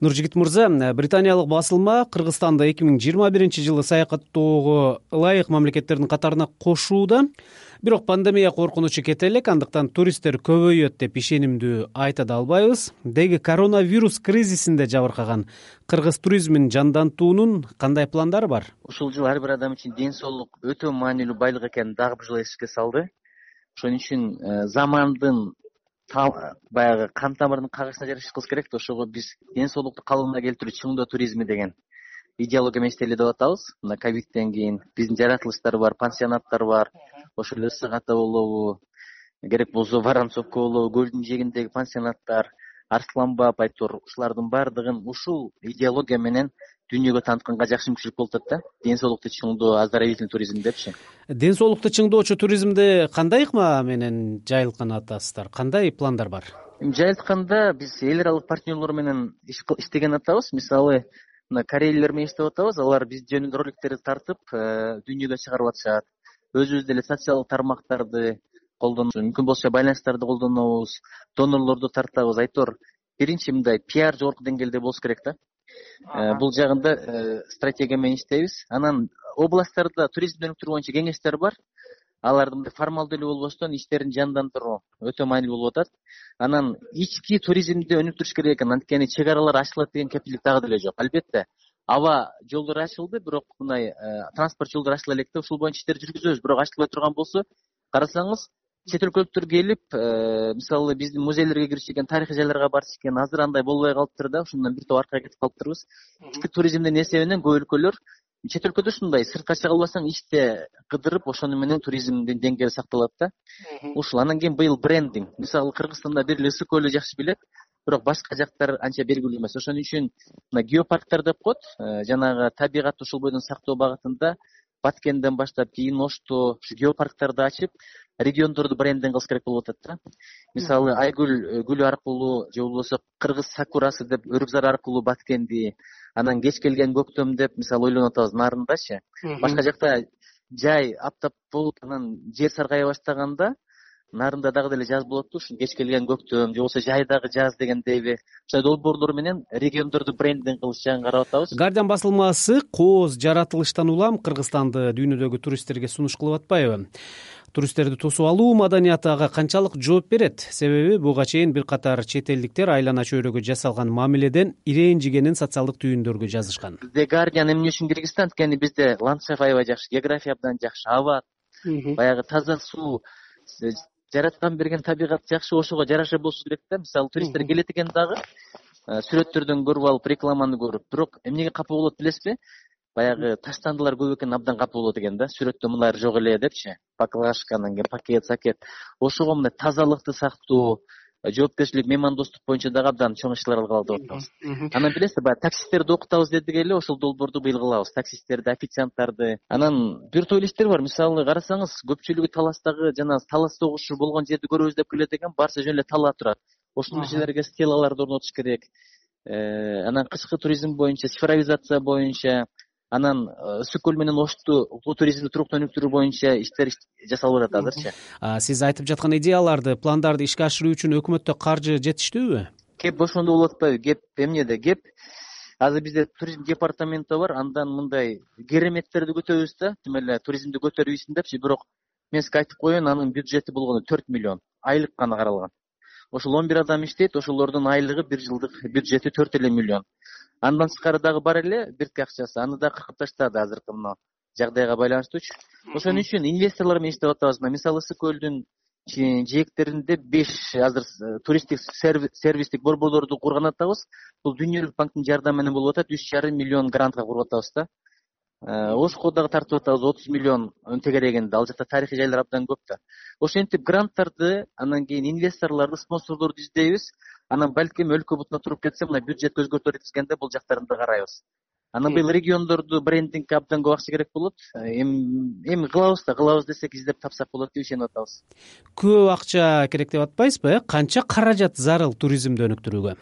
нуржигит мырза британиялык басылма кыргызстанды эки миң жыйырма биринчи жылы саякаттоого ылайык мамлекеттердин катарына кошууда. Бирок пандемия коркунучу кете элек андыктан туристтер көбөйөт деп ишенимдүү айта да албайбыз. Деги коронавирус кризисинде жабыркаган кыргыз туризмин жандантуунун кандай пландары бар? Ушул жыл ар бир адам үчүн ден соолук өтө маанилүү байлык экенин дагы бир жолу эске салды. Ошон үчүн э, замандын баягы кан тамырынын кагышына жараша иш кылыш керек да ошого биз ден соолукту калыбына келтирүү чыңдоо туризми деген идеология менен иштеле деп атабыз. Мына ковидтен кийин биздин жаратылыштар бар пансионаттар бар. Ошол эле ысык ата болобу керек болсо воронцовка болобу көлдүн жээгиндеги пансионаттар арсланбап айтор ушулардын баардыгын ушул идеология менен дүйнөгө таанытканга жакшы мүмкүнчүлүк болуп атат да. Ден соолукту чыңдоо оздоровительный туризм депчи. Ден соолукту чыңдоочу туризмде кандай ыкма менен жайылтканын атасыздар кандай пландар бар? Эми жайылтканда биз эл аралык партнерлор менен иштеген атабыз. Мисалы мына корейлер менен иштеп атабыз. Алар биз жөнүндө роликтерди тартып э, дүйнөгө чыгарып атышат. Өзүбүз деле социалдык тармактарды колдонуп мүмкүн болсо байланыштарды колдонобуз донорлорду тартабыз. Айтор биринчи мындай пиар жогорку деңгээлде болуш керек да бул жагында э, стратегия менен иштейбиз. Анан областтарда туризмди өнүктүрүү боюнча кеңештер бар. Аларды мындай формалдуу эле болбостон иштерин жандандыруу өтө маанилүү болуп атат. Анан ички туризмди өнүктүрүш керек экен. Анткени чек аралар ачылат деген кепилдик дагы деле жок албетте. Аба жолдору ачылды бирок мындай э, транспорт жолдору ачыла элек да ушул боюнча иштерди жүргүзөбүз. Бирок ачылбай турган болсо карасаңыз чет өлкөлүктөр келип э, мисалы биздин музейлерге киришкен тарыхый жайларга барышкен азыр андай болбой калыптыр да ошондон бир топ аркага кетип калыптырбыз. Ички туризмдин эсебинен көп өлкөлөр чет өлкөдө ушундай сыртка чыга албасаң ичте кыдырып ошону менен туризмдин деңгээли сакталат да. Ушул анан кийин быйыл брендинг. Мисалы кыргызстанда бир эле ысык көлү жакшы билет бирок башка жактар анча белгилүү эмес. Ошон үчүн мына геопарктар деп коет э, жанагы табигатты ушул бойдон сактоо багытында баткенден баштап кийин ошто ушу геопарктарды ачып региондорду брендинг кылыш керек болуп атат да. Мисалы айгүл э, гүлү аркылуу же болбосо кыргыз сакурасы деп өрүкзар аркылуу баткенди анан кеч келген көктөм деп мисалы ойлонуп атабыз нарындачы. Башка жакта жай аптап болуп анан жер саргая баштаганда нарында дагы деле жаз болот да ушул кеч келген көктөм же болбосо жайдагы жаз дегендейби ушундай долбоорлор менен региондорду брендинг кылыш жагын карап атабыз. Гардиан басылмасы кооз жаратылыштан улам кыргызстанды дүйнөдөгү туристтерге сунуш кылып атпайбы туристтерди тосуп алуу маданияты ага канчалык жооп берет. Себеби буга чейин бир катар чет элдиктер айлана чөйрөгө жасалган мамиледен ирэнжигенин социалдык түйүндөргө жазышкан. Бизде гардиан эмне үчүн киргизди анткени бизде ландшафт аябай жакшы география абдан жакшы аба баягы таза суу жараткан берген табигат жакшы ошого жараша болушу керек да. Мисалы туристтер келет экен дагы э, сүрөттөрдөн көрүп алып рекламаны көрүп. Бирок эмнеге капа болот билесизби баягы таштандылар көп экенин абдан капа болот экен да. Сүрөттө мулар жок эле депчи. Баклажка анан кийин пакет сакет. Ошого мындай тазалыкты сактоо жоопкерчилик меймандостук боюнча дагы абдан чоң иш чаралар кылалы деп атабыз анан билесизби баягы таксисттерди окутабыз дедик эле ошол долбоорду быйыл кылабыз. Таксисттерди официанттарды. Анан бир топ эле иштер бар. Мисалы карасаңыз көпчүлүгү таластагы жанагы талас согушу болгон жерди көрөбүз деп келет экен баарысы жөн эле талаа турат. Ошондой жерлерге стелаларды орнотуш керек. Э, анан кычкы туризм боюнча цифровизация боюнча анан э, ысык көл менен ошту бул туризмди туруктуу өнүктүрүү боюнча иштер жасалып атат азырчы сиз айтып жаткан идеяларды пландарды ишке ашыруу үчүн өкмөттө каржы жетиштүүбү? Кеп ошондо болуп атпайбы кеп эмнеде кеп. Азыр бизде туризм департаменти бар андан мындай кереметтерди күтөбүз да. Тим эле туризмди көтөрбөйсүн депчи бирок мен сизге айтып коеюн анын бюджети болгону төрт миллион айлык гана каралган. Ошол он бир адам иштейт ошолордун айлыгы бир жылдык бюджети төрт эле миллион андан тышкары дагы бар эле биртке акчасы аны дагы кыркып таштады азыркы мына жагдайга байланыштуучу ошон үчүн инвесторлор менен иштеп атабыз мына. Мисалы ысык көлдүн жээктеринде беш азыр э, туристтик сервистик борборлорду курган атабыз бул дүйнөлүк банктын жардамы менен болуп атат. Үч жарым миллион грантка куруп атабыз да. Э, ошко дагы тартып атабыз. Отуз миллион тегерегинде. Ал жакта тарыхый жайлар абдан көп да. Ошентип гранттарды анан кийин инвесторлорду спонсордорду издейбиз анан балким өлкө бутуна туруп кетсе мына бюджетти өзгөртөлүп жеткизгенде бул жактарын да карайбыз. Анан быйыл региондорду брендингке абдан көп акча керек болот. Эми эми кылабыз да кылабыз десек издеп тапсак болот деп ишенип атабыз. Көп акча керек деп атпайсызбы? Э канча каражат зарыл туризмди өнүктүрүүгө?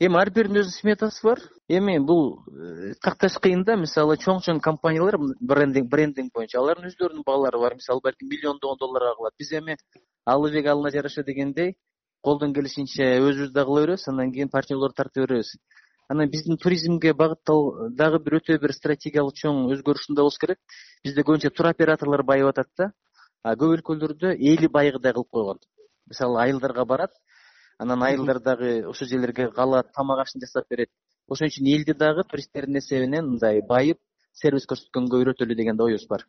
Эми ар биринин өзүнүн сметасы бар. Эми бул э, такташ кыйын да. Мисалы чоң чоң компаниялар брендинг брендинг боюнча алардын өздөрүнүн баалары бар. Мисалы балким миллиондогон долларга кылат. Биз эми алыбек алына жараша дегендей колдон келишинче өзүбүз да кыла беребиз андан кийин партнерлорду тарта беребиз. Анан биздин туризмге багытталуу дагы бир өтө бир стратегиялык чоң өзгөрүш ушундай болуш керек. Бизде көбүнчө туроператорлор байып атат да. А көп өлкөлөрдө эли байыгыдай кылып койгон. Мисалы айылдарга барат анан айылдар дагы ошол жерлерге калат тамак ашын жасап берет. Ошон үчүн элди дагы туристтердин эсебинен мындай байып сервис көрсөткөнгө үйрөтөлү деген да оюбуз бар